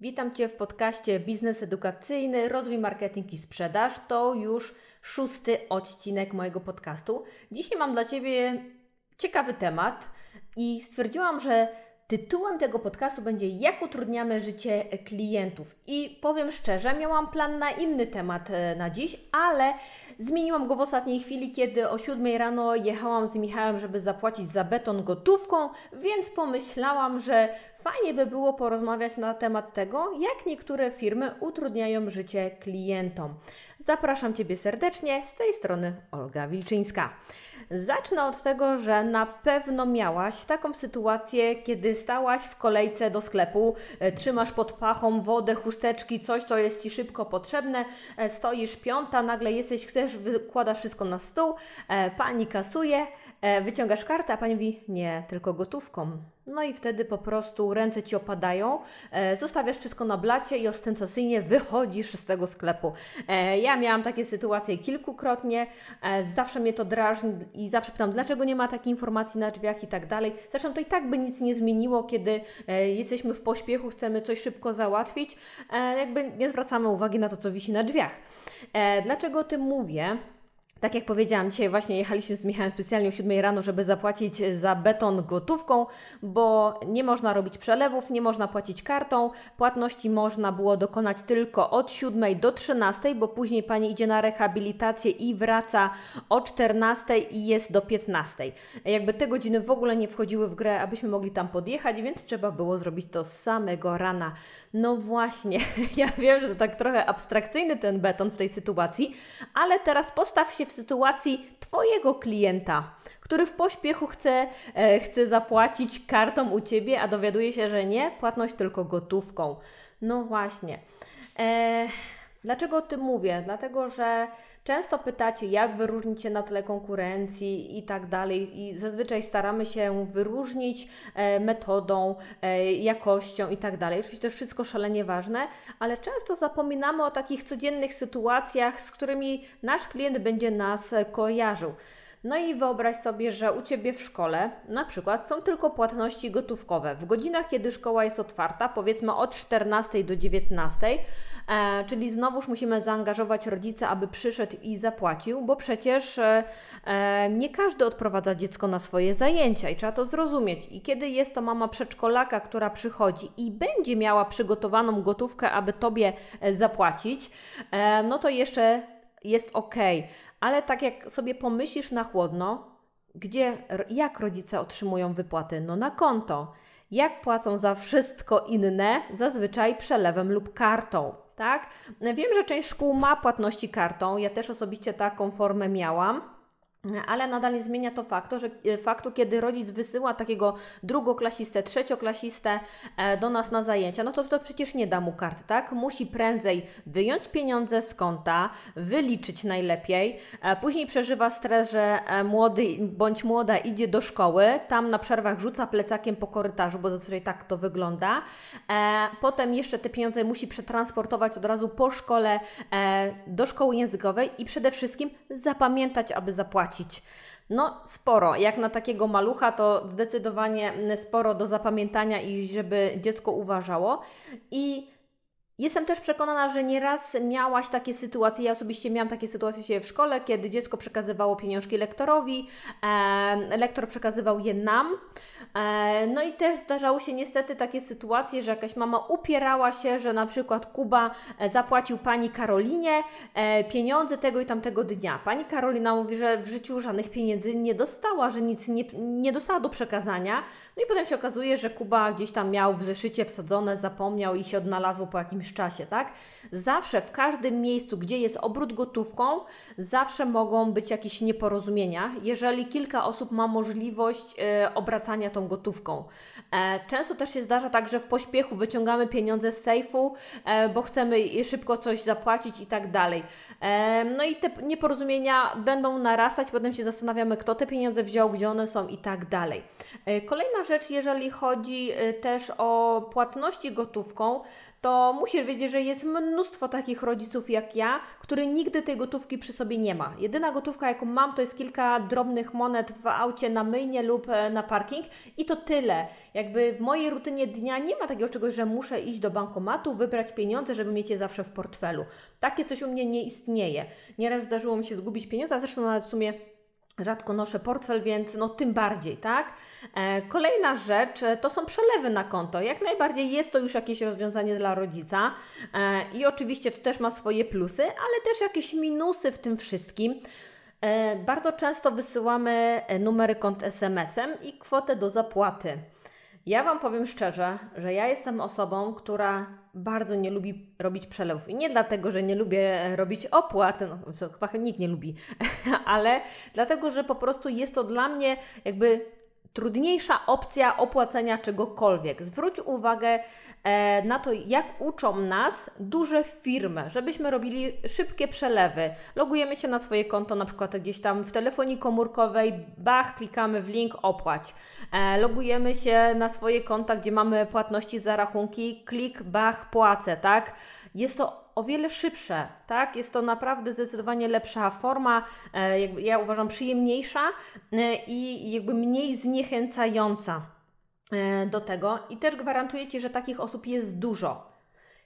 Witam Cię w podcaście Biznes Edukacyjny, Rozwój Marketing i Sprzedaż. To już szósty odcinek mojego podcastu. Dzisiaj mam dla Ciebie ciekawy temat i stwierdziłam, że Tytułem tego podcastu będzie Jak utrudniamy życie klientów. I powiem szczerze, miałam plan na inny temat e, na dziś, ale zmieniłam go w ostatniej chwili, kiedy o 7 rano jechałam z Michałem, żeby zapłacić za beton gotówką, więc pomyślałam, że fajnie by było porozmawiać na temat tego, jak niektóre firmy utrudniają życie klientom. Zapraszam Ciebie serdecznie, z tej strony Olga Wilczyńska. Zacznę od tego, że na pewno miałaś taką sytuację, kiedy stałaś w kolejce do sklepu, e, trzymasz pod pachą wodę, chusteczki, coś, co jest Ci szybko potrzebne, e, stoisz piąta, nagle jesteś, chcesz, wykładasz wszystko na stół, e, pani kasuje, wyciągasz kartę, a pani mówi, nie, tylko gotówką. No i wtedy po prostu ręce ci opadają, e, zostawiasz wszystko na blacie i ostentacyjnie wychodzisz z tego sklepu. E, ja miałam takie sytuacje kilkukrotnie, e, zawsze mnie to drażni i zawsze pytam, dlaczego nie ma takiej informacji na drzwiach i tak dalej. Zresztą to i tak by nic nie zmieniło, kiedy e, jesteśmy w pośpiechu, chcemy coś szybko załatwić, e, jakby nie zwracamy uwagi na to, co wisi na drzwiach. E, dlaczego o tym mówię? Tak jak powiedziałam, dzisiaj właśnie jechaliśmy z Michałem specjalnie o 7 rano, żeby zapłacić za beton gotówką, bo nie można robić przelewów, nie można płacić kartą. Płatności można było dokonać tylko od 7 do 13, bo później pani idzie na rehabilitację i wraca o 14 i jest do 15. Jakby te godziny w ogóle nie wchodziły w grę, abyśmy mogli tam podjechać, więc trzeba było zrobić to z samego rana. No właśnie, ja wiem, że to tak trochę abstrakcyjny ten beton w tej sytuacji, ale teraz postaw się w sytuacji Twojego klienta, który w pośpiechu chce, e, chce zapłacić kartą u Ciebie, a dowiaduje się, że nie, płatność tylko gotówką. No właśnie. E, Dlaczego o tym mówię? Dlatego, że często pytacie, jak wyróżnić się na tle konkurencji i tak dalej, i zazwyczaj staramy się wyróżnić e, metodą, e, jakością i tak dalej. Oczywiście to jest wszystko szalenie ważne, ale często zapominamy o takich codziennych sytuacjach, z którymi nasz klient będzie nas kojarzył. No i wyobraź sobie, że u Ciebie w szkole na przykład są tylko płatności gotówkowe. W godzinach, kiedy szkoła jest otwarta, powiedzmy od 14 do 19, e, czyli znowuż musimy zaangażować rodzica, aby przyszedł i zapłacił, bo przecież e, e, nie każdy odprowadza dziecko na swoje zajęcia i trzeba to zrozumieć. I kiedy jest to mama przedszkolaka, która przychodzi i będzie miała przygotowaną gotówkę, aby Tobie e, zapłacić, e, no to jeszcze jest ok, ale tak jak sobie pomyślisz na chłodno, gdzie, jak rodzice otrzymują wypłaty? No na konto. Jak płacą za wszystko inne? Zazwyczaj przelewem lub kartą. Tak? Wiem, że część szkół ma płatności kartą. Ja też osobiście taką formę miałam. Ale nadal nie zmienia to faktu, że e, faktu, kiedy rodzic wysyła takiego drugoklasistę, trzecioklasistę e, do nas na zajęcia, no to to przecież nie da mu kart, tak? Musi prędzej wyjąć pieniądze z konta, wyliczyć najlepiej, e, później przeżywa stres, że młody bądź młoda idzie do szkoły, tam na przerwach rzuca plecakiem po korytarzu, bo zazwyczaj tak to wygląda. Potem jeszcze te pieniądze musi przetransportować od razu po szkole do szkoły językowej i przede wszystkim zapamiętać, aby zapłacić płacić. No, sporo. Jak na takiego malucha, to zdecydowanie sporo do zapamiętania i żeby dziecko uważało. I Jestem też przekonana, że nieraz miałaś takie sytuacje, ja osobiście miałam takie sytuacje w szkole, kiedy dziecko przekazywało pieniążki lektorowi, e, lektor przekazywał je nam. E, no i też zdarzały się niestety takie sytuacje, że jakaś mama upierała się, że na przykład Kuba e, zapłacił pani Karolinie e, pieniądze tego i tamtego dnia. Pani Karolina mówi, że w życiu żadnych pieniędzy nie dostała, że nic nie, nie dostała do przekazania. No i potem się okazuje, że Kuba gdzieś tam miał w zeszycie wsadzone, zapomniał i się odnalazło po jakimś jakimś czasie, tak? Zawsze w każdym miejscu, gdzie jest obrót gotówką, zawsze mogą być jakieś nieporozumienia, jeżeli kilka osób ma możliwość e, obracania tą gotówką. E, często też się zdarza tak, że w pośpiechu wyciągamy pieniądze z sejfu, e, bo chcemy szybko coś zapłacić i tak dalej. E, no i te nieporozumienia będą narastać, potem się zastanawiamy, kto te pieniądze wziął, gdzie one są i tak dalej. E, kolejna rzecz, jeżeli chodzi e, też o płatności gotówką, to musi musisz wiedzieć, że jest mnóstwo takich rodziców jak ja, który nigdy tej gotówki przy sobie nie ma. Jedyna gotówka, jaką mam, to jest kilka drobnych monet w aucie na myjnie lub e, na parking i to tyle. Jakby w mojej rutynie dnia nie ma takiego czegoś, że muszę iść do bankomatu, wybrać pieniądze, żeby mieć je zawsze w portfelu. Takie coś u mnie nie istnieje. Nieraz zdarzyło mi się zgubić pieniądze, a zresztą nawet w sumie rzadko noszę portfel, więc no tym bardziej, tak? E, kolejna rzecz e, to są przelewy na konto. Jak najbardziej jest to już jakieś rozwiązanie dla rodzica e, i oczywiście to też ma swoje plusy, ale też jakieś minusy w tym wszystkim. Bardzo często wysyłamy numery kont SMS-em i kwotę do zapłaty. Ja Wam powiem szczerze, że ja jestem osobą, która bardzo nie lubi robić przelewów. I nie dlatego, że nie lubię robić opłat, no, chyba nikt nie lubi, ale dlatego, że po prostu jest to dla mnie jakby trudniejsza opcja opłacenia czegokolwiek. Zwróć uwagę e, na to, jak uczą nas duże firmy, żebyśmy robili szybkie przelewy. Logujemy się na swoje konto, na przykład gdzieś tam w telefonii komórkowej, bach, klikamy w link opłać. E, logujemy się na swoje konta, gdzie mamy płatności za rachunki, klik, bach, płacę, tak? Jest to o wiele szybsze, tak? Jest to naprawdę zdecydowanie lepsza forma, e, jakby ja uważam przyjemniejsza e, i jakby mniej zniechęcająca e, do tego i też gwarantuję Ci, że takich osób jest dużo.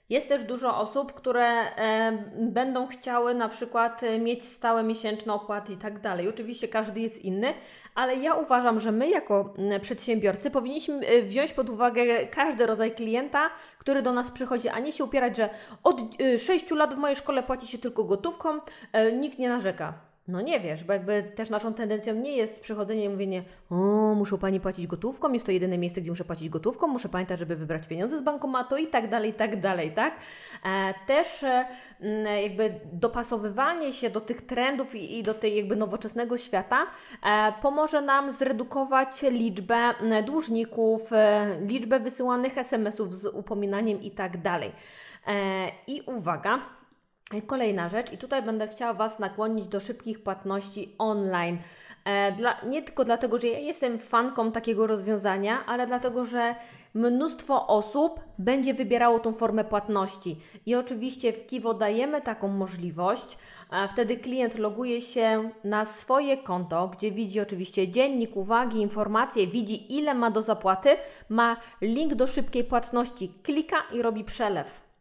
Jest też dużo osób, które e, będą chciały na przykład e, mieć stałe miesięczne opłaty i tak dalej. Oczywiście każdy jest inny, ale ja uważam, że my jako przedsiębiorcy powinniśmy e, wziąć pod uwagę każdy rodzaj klienta, który do nas przychodzi, a nie się upierać, że od 6 lat w mojej szkole płaci się tylko gotówką, nikt nie narzeka. No nie wiesz, bo jakby też naszą tendencją nie jest przychodzenie i mówienie, o, muszę Pani płacić gotówką, jest to jedyne miejsce, gdzie muszę płacić gotówką, muszę pamiętać, żeby wybrać pieniądze z bankomatu i tak dalej, i tak dalej, tak? E, też e, jakby dopasowywanie się do tych trendów i, i do tej jakby nowoczesnego świata e, pomoże nam zredukować liczbę dłużników, liczbę wysyłanych SMS-ów z upominaniem i tak dalej. I uwaga, Kolejna rzecz, i tutaj będę chciała Was nakłonić do szybkich płatności online. E, dla, nie tylko dlatego, że ja jestem fanką takiego rozwiązania, ale dlatego, że mnóstwo osób będzie wybierało tą formę płatności. I oczywiście w Kiwo dajemy taką możliwość. A wtedy klient loguje się na swoje konto, gdzie widzi oczywiście dziennik, uwagi, informacje, widzi ile ma do zapłaty, ma link do szybkiej płatności, klika i robi przelew.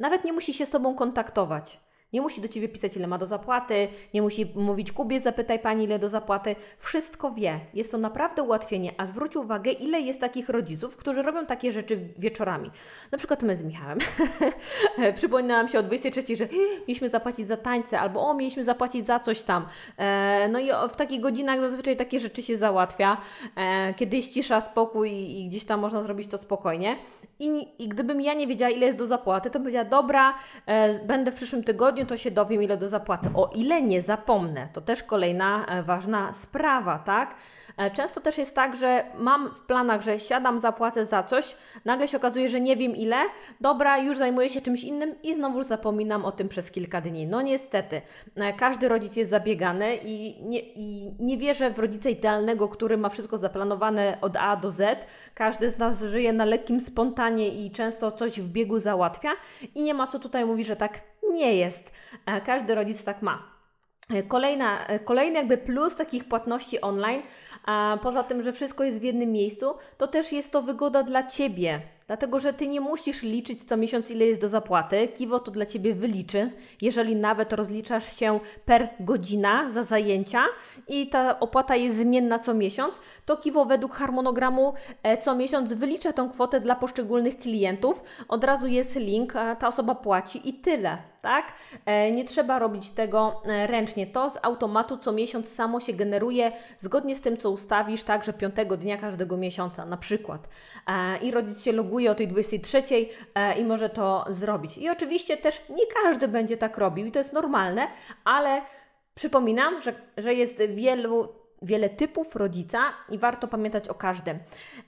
Nawet nie musi się z Tobą kontaktować. Nie musi do Ciebie pisać, ile ma do zapłaty, nie musi mówić Kubie, zapytaj Pani, ile do zapłaty. Wszystko wie. Jest to naprawdę ułatwienie, a zwróć uwagę, ile jest takich rodziców, którzy robią takie rzeczy wieczorami. Na przykład my z Michałem. Przypominałam się o 23, że mieliśmy zapłacić za tańce, albo o, mieliśmy zapłacić za coś tam. E, no i w takich godzinach zazwyczaj takie rzeczy się załatwia, e, kiedy jest cisza, spokój i gdzieś tam można zrobić to spokojnie. I, I gdybym ja nie wiedziała, ile jest do zapłaty, to bym powiedziała, dobra, e, będę w przyszłym tygodniu, to się dowiem, ile do zapłaty. O ile nie zapomnę, to też kolejna e, ważna sprawa, tak? E, często też jest tak, że mam w planach, że siadam, zapłacę za coś, nagle się okazuje, że nie wiem ile, dobra, już zajmuję się czymś innym i znowu zapominam o tym przez kilka dni. No niestety, e, każdy rodzic jest zabiegany i nie, i nie wierzę w rodzica idealnego, który ma wszystko zaplanowane od A do Z. Każdy z nas żyje na lekkim spontanie i często coś w biegu załatwia i nie ma co tutaj mówić, że tak nie jest. E, każdy rodzic tak ma. E, kolejna, e, kolejny jakby plus takich płatności online, poza tym, że wszystko jest w jednym miejscu, to też jest to wygoda dla Ciebie. Dlatego, że Ty nie musisz liczyć co miesiąc, ile jest do zapłaty. Kiwo to dla Ciebie wyliczy, jeżeli nawet rozliczasz się per godzina za zajęcia i ta opłata jest zmienna co miesiąc, to Kiwo według harmonogramu co miesiąc wylicza tą kwotę dla poszczególnych klientów. Od razu jest link, ta osoba płaci i tyle tak? E, nie trzeba robić tego e, ręcznie. To z automatu co miesiąc samo się generuje zgodnie z tym, co ustawisz, tak, że piątego dnia każdego miesiąca na przykład. I rodzic się loguje o tej 23 e, i może to zrobić. I oczywiście też nie każdy będzie tak robił i to jest normalne, ale przypominam, że, że jest wielu wiele typów rodzica i warto pamiętać o każdym.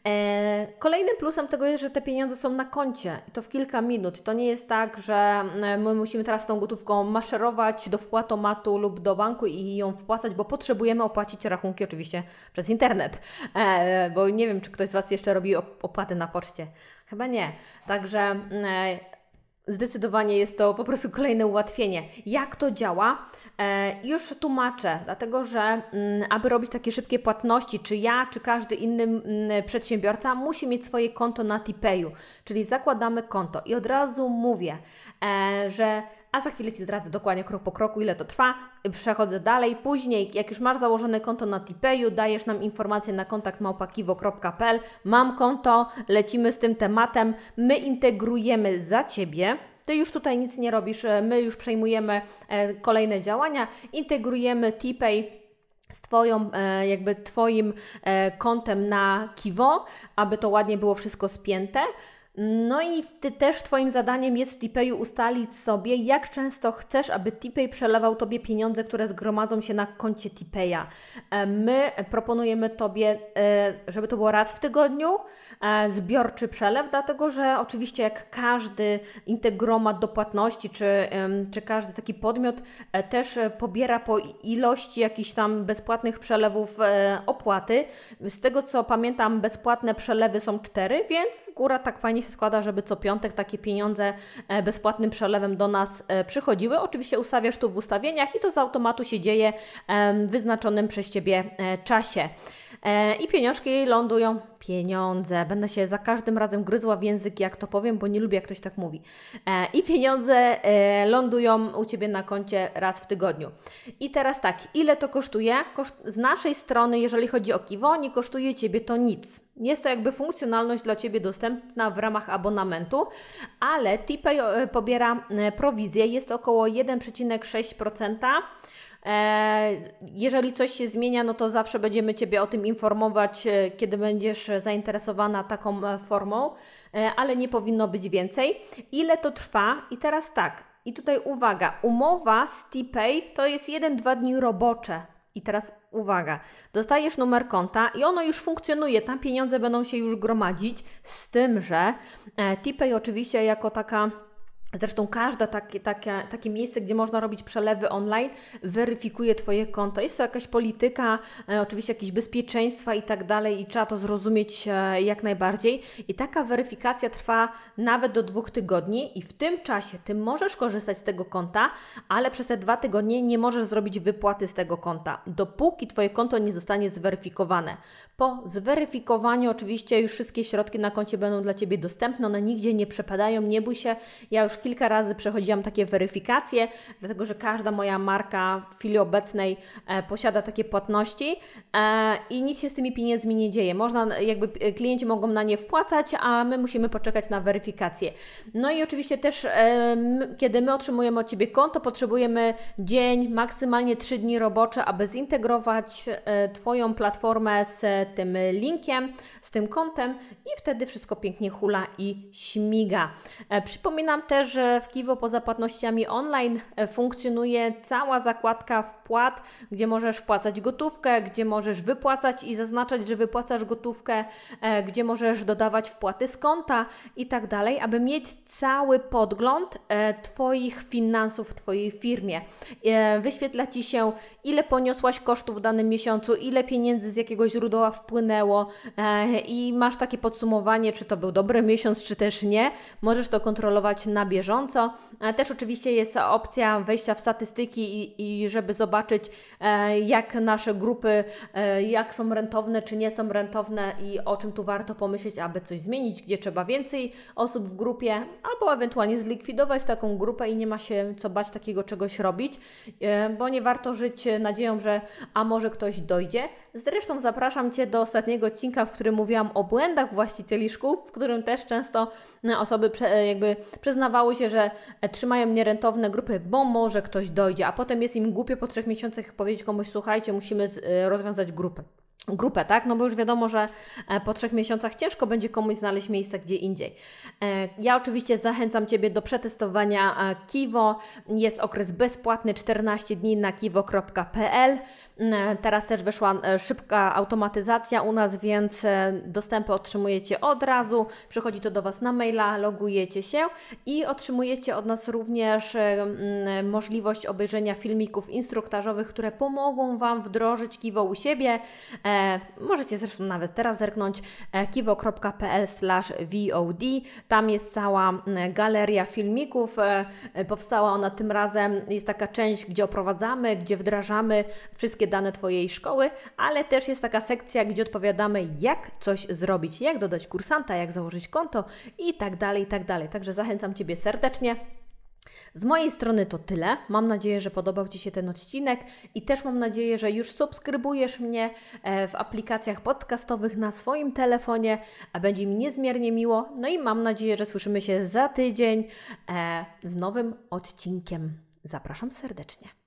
E, kolejnym plusem tego jest, że te pieniądze są na koncie to w kilka minut. To nie jest tak, że e, my musimy teraz tą gotówką maszerować do wpłatomatu lub do banku i ją wpłacać, bo potrzebujemy opłacić rachunki oczywiście przez internet. E, bo nie wiem, czy ktoś z Was jeszcze robi opłaty na poczcie. Chyba nie. Także Zdecydowanie jest to po prostu kolejne ułatwienie. Jak to działa? E, już tłumaczę, dlatego że m, mm, aby robić takie szybkie płatności, czy ja, czy każdy inny m, mm, przedsiębiorca musi mieć swoje konto na Tipeju, czyli zakładamy konto i od razu mówię, e, że a za chwilę Ci zdradzę dokładnie krok po kroku, ile to trwa. Przechodzę dalej. Później, jak już masz założone konto na Tipeju, dajesz nam informację na kontakt małpakiwo.pl. Mam konto, lecimy z tym tematem. My integrujemy za Ciebie. Ty już tutaj nic nie robisz, e, my już przejmujemy e, kolejne działania, integrujemy Tipay z Twoją, e, jakby Twoim kontem na Kiwo, aby to ładnie było wszystko spięte. No i ty też Twoim zadaniem jest w Tipeju ustalić sobie, jak często chcesz, aby Tipej przelewał Tobie pieniądze, które zgromadzą się na koncie Tipeja. E, my proponujemy Tobie, e, żeby to było raz w tygodniu, e, zbiorczy przelew, dlatego że oczywiście jak każdy integromat do płatności, czy, czy każdy taki podmiot też pobiera po ilości jakichś tam bezpłatnych przelewów opłaty. Z tego co pamiętam, bezpłatne przelewy są cztery, więc góra tak fajnie się składa, żeby co piątek takie pieniądze e, bezpłatnym przelewem do nas e, przychodziły. Oczywiście ustawiasz tu w ustawieniach i to z automatu się dzieje w wyznaczonym przez Ciebie e, czasie. I pieniążki lądują, pieniądze, będę się za każdym razem gryzła w język, jak to powiem, bo nie lubię, jak ktoś tak mówi. I pieniądze lądują u Ciebie na koncie raz w tygodniu. I teraz tak, ile to kosztuje? z naszej strony, jeżeli chodzi o Kiwo, nie kosztuje Ciebie to nic. Jest to jakby funkcjonalność dla Ciebie dostępna w ramach abonamentu, ale TPay e, pobiera e, prowizję, jest około 1,6%. E, jeżeli coś się zmienia, no to zawsze będziemy Ciebie o tym informować, kiedy będziesz zainteresowana taką formą, ale nie powinno być więcej. Ile to trwa? I teraz tak, i tutaj uwaga, umowa z TPay to jest 1-2 dni robocze. I teraz uwaga, dostajesz numer konta i ono już funkcjonuje, tam pieniądze będą się już gromadzić, z tym, że e, oczywiście jako taka Zresztą każde takie, takie, takie miejsce, gdzie można robić przelewy online, weryfikuje Twoje konto. Jest to jakaś polityka, e, oczywiście jakieś bezpieczeństwa i tak dalej, i trzeba to zrozumieć e, jak najbardziej. I taka weryfikacja trwa nawet do dwóch tygodni, i w tym czasie Ty możesz korzystać z tego konta, ale przez te dwa tygodnie nie możesz zrobić wypłaty z tego konta, dopóki Twoje konto nie zostanie zweryfikowane. Po zweryfikowaniu, oczywiście, już wszystkie środki na koncie będą dla Ciebie dostępne, one nigdzie nie przepadają, nie bój się. Ja już kilka razy przechodziłam takie weryfikacje, dlatego że każda moja marka w chwili obecnej e, posiada takie płatności e, i nic się z tymi pieniędzmi nie dzieje. Można, jakby klienci mogą na nie wpłacać, a my musimy poczekać na weryfikację. No i oczywiście też, e, kiedy my otrzymujemy od Ciebie konto, potrzebujemy dzień, maksymalnie 3 dni robocze, aby zintegrować e, Twoją platformę z tym linkiem, z tym kontem i wtedy wszystko pięknie hula i śmiga. E, przypominam też, że w Kiwo poza płatnościami online e, funkcjonuje cała zakładka wpłat, gdzie możesz wpłacać gotówkę, gdzie możesz wypłacać i zaznaczać, że wypłacasz gotówkę, e, gdzie możesz dodawać wpłaty z konta i tak dalej, aby mieć cały podgląd e, Twoich finansów w Twojej firmie. Wyświetla Ci się, ile poniosłaś kosztów w danym miesiącu, ile pieniędzy z jakiegoś źródła wpłynęło i masz takie podsumowanie, czy to był dobry miesiąc, czy też nie. Możesz to kontrolować na bieżąco bieżąco. Też oczywiście jest opcja wejścia w statystyki i, i żeby zobaczyć, e, jak nasze grupy, e, jak są rentowne, czy nie są rentowne i o czym tu warto pomyśleć, aby coś zmienić, gdzie trzeba więcej osób w grupie, albo ewentualnie zlikwidować taką grupę i nie ma się co bać takiego czegoś robić, e, bo nie warto żyć nadzieją, że a może ktoś dojdzie. Zresztą zapraszam Cię do ostatniego odcinka, w którym mówiłam o błędach właścicieli szkół, w którym też często osoby jakby przyznawały się, że e, trzymają nierentowne grupy, bo może ktoś dojdzie, a potem jest im głupio po trzech miesiącach powiedzieć komuś, słuchajcie, musimy e, rozwiązać grupę grupę, tak? No bo już wiadomo, że e, po trzech miesiącach ciężko będzie komuś znaleźć miejsce gdzie indziej. E, ja oczywiście zachęcam Ciebie do przetestowania e, Kiwo. Jest okres bezpłatny 14 dni na kiwo.pl. Teraz też wyszła szybka automatyzacja u nas, więc dostępy otrzymujecie od razu. Przychodzi to do Was na maila, logujecie się i otrzymujecie od nas również możliwość obejrzenia filmików instruktażowych, które pomogą Wam wdrożyć Kiwo u siebie możecie zresztą nawet teraz zerknąć e, kiwo.pl VOD. Tam jest cała galeria filmików. E, e, powstała ona tym razem. Jest taka część, gdzie oprowadzamy, gdzie wdrażamy wszystkie dane Twojej szkoły, ale też jest taka sekcja, gdzie odpowiadamy, jak coś zrobić, jak dodać kursanta, jak założyć konto i tak dalej, i tak dalej. Także zachęcam Ciebie serdecznie. Z mojej strony to tyle. Mam nadzieję, że podobał Ci się ten odcinek i też mam nadzieję, że już subskrybujesz mnie e, w aplikacjach podcastowych na swoim telefonie, a będzie mi niezmiernie miło. No i mam nadzieję, że słyszymy się za tydzień e, z nowym odcinkiem. Zapraszam serdecznie.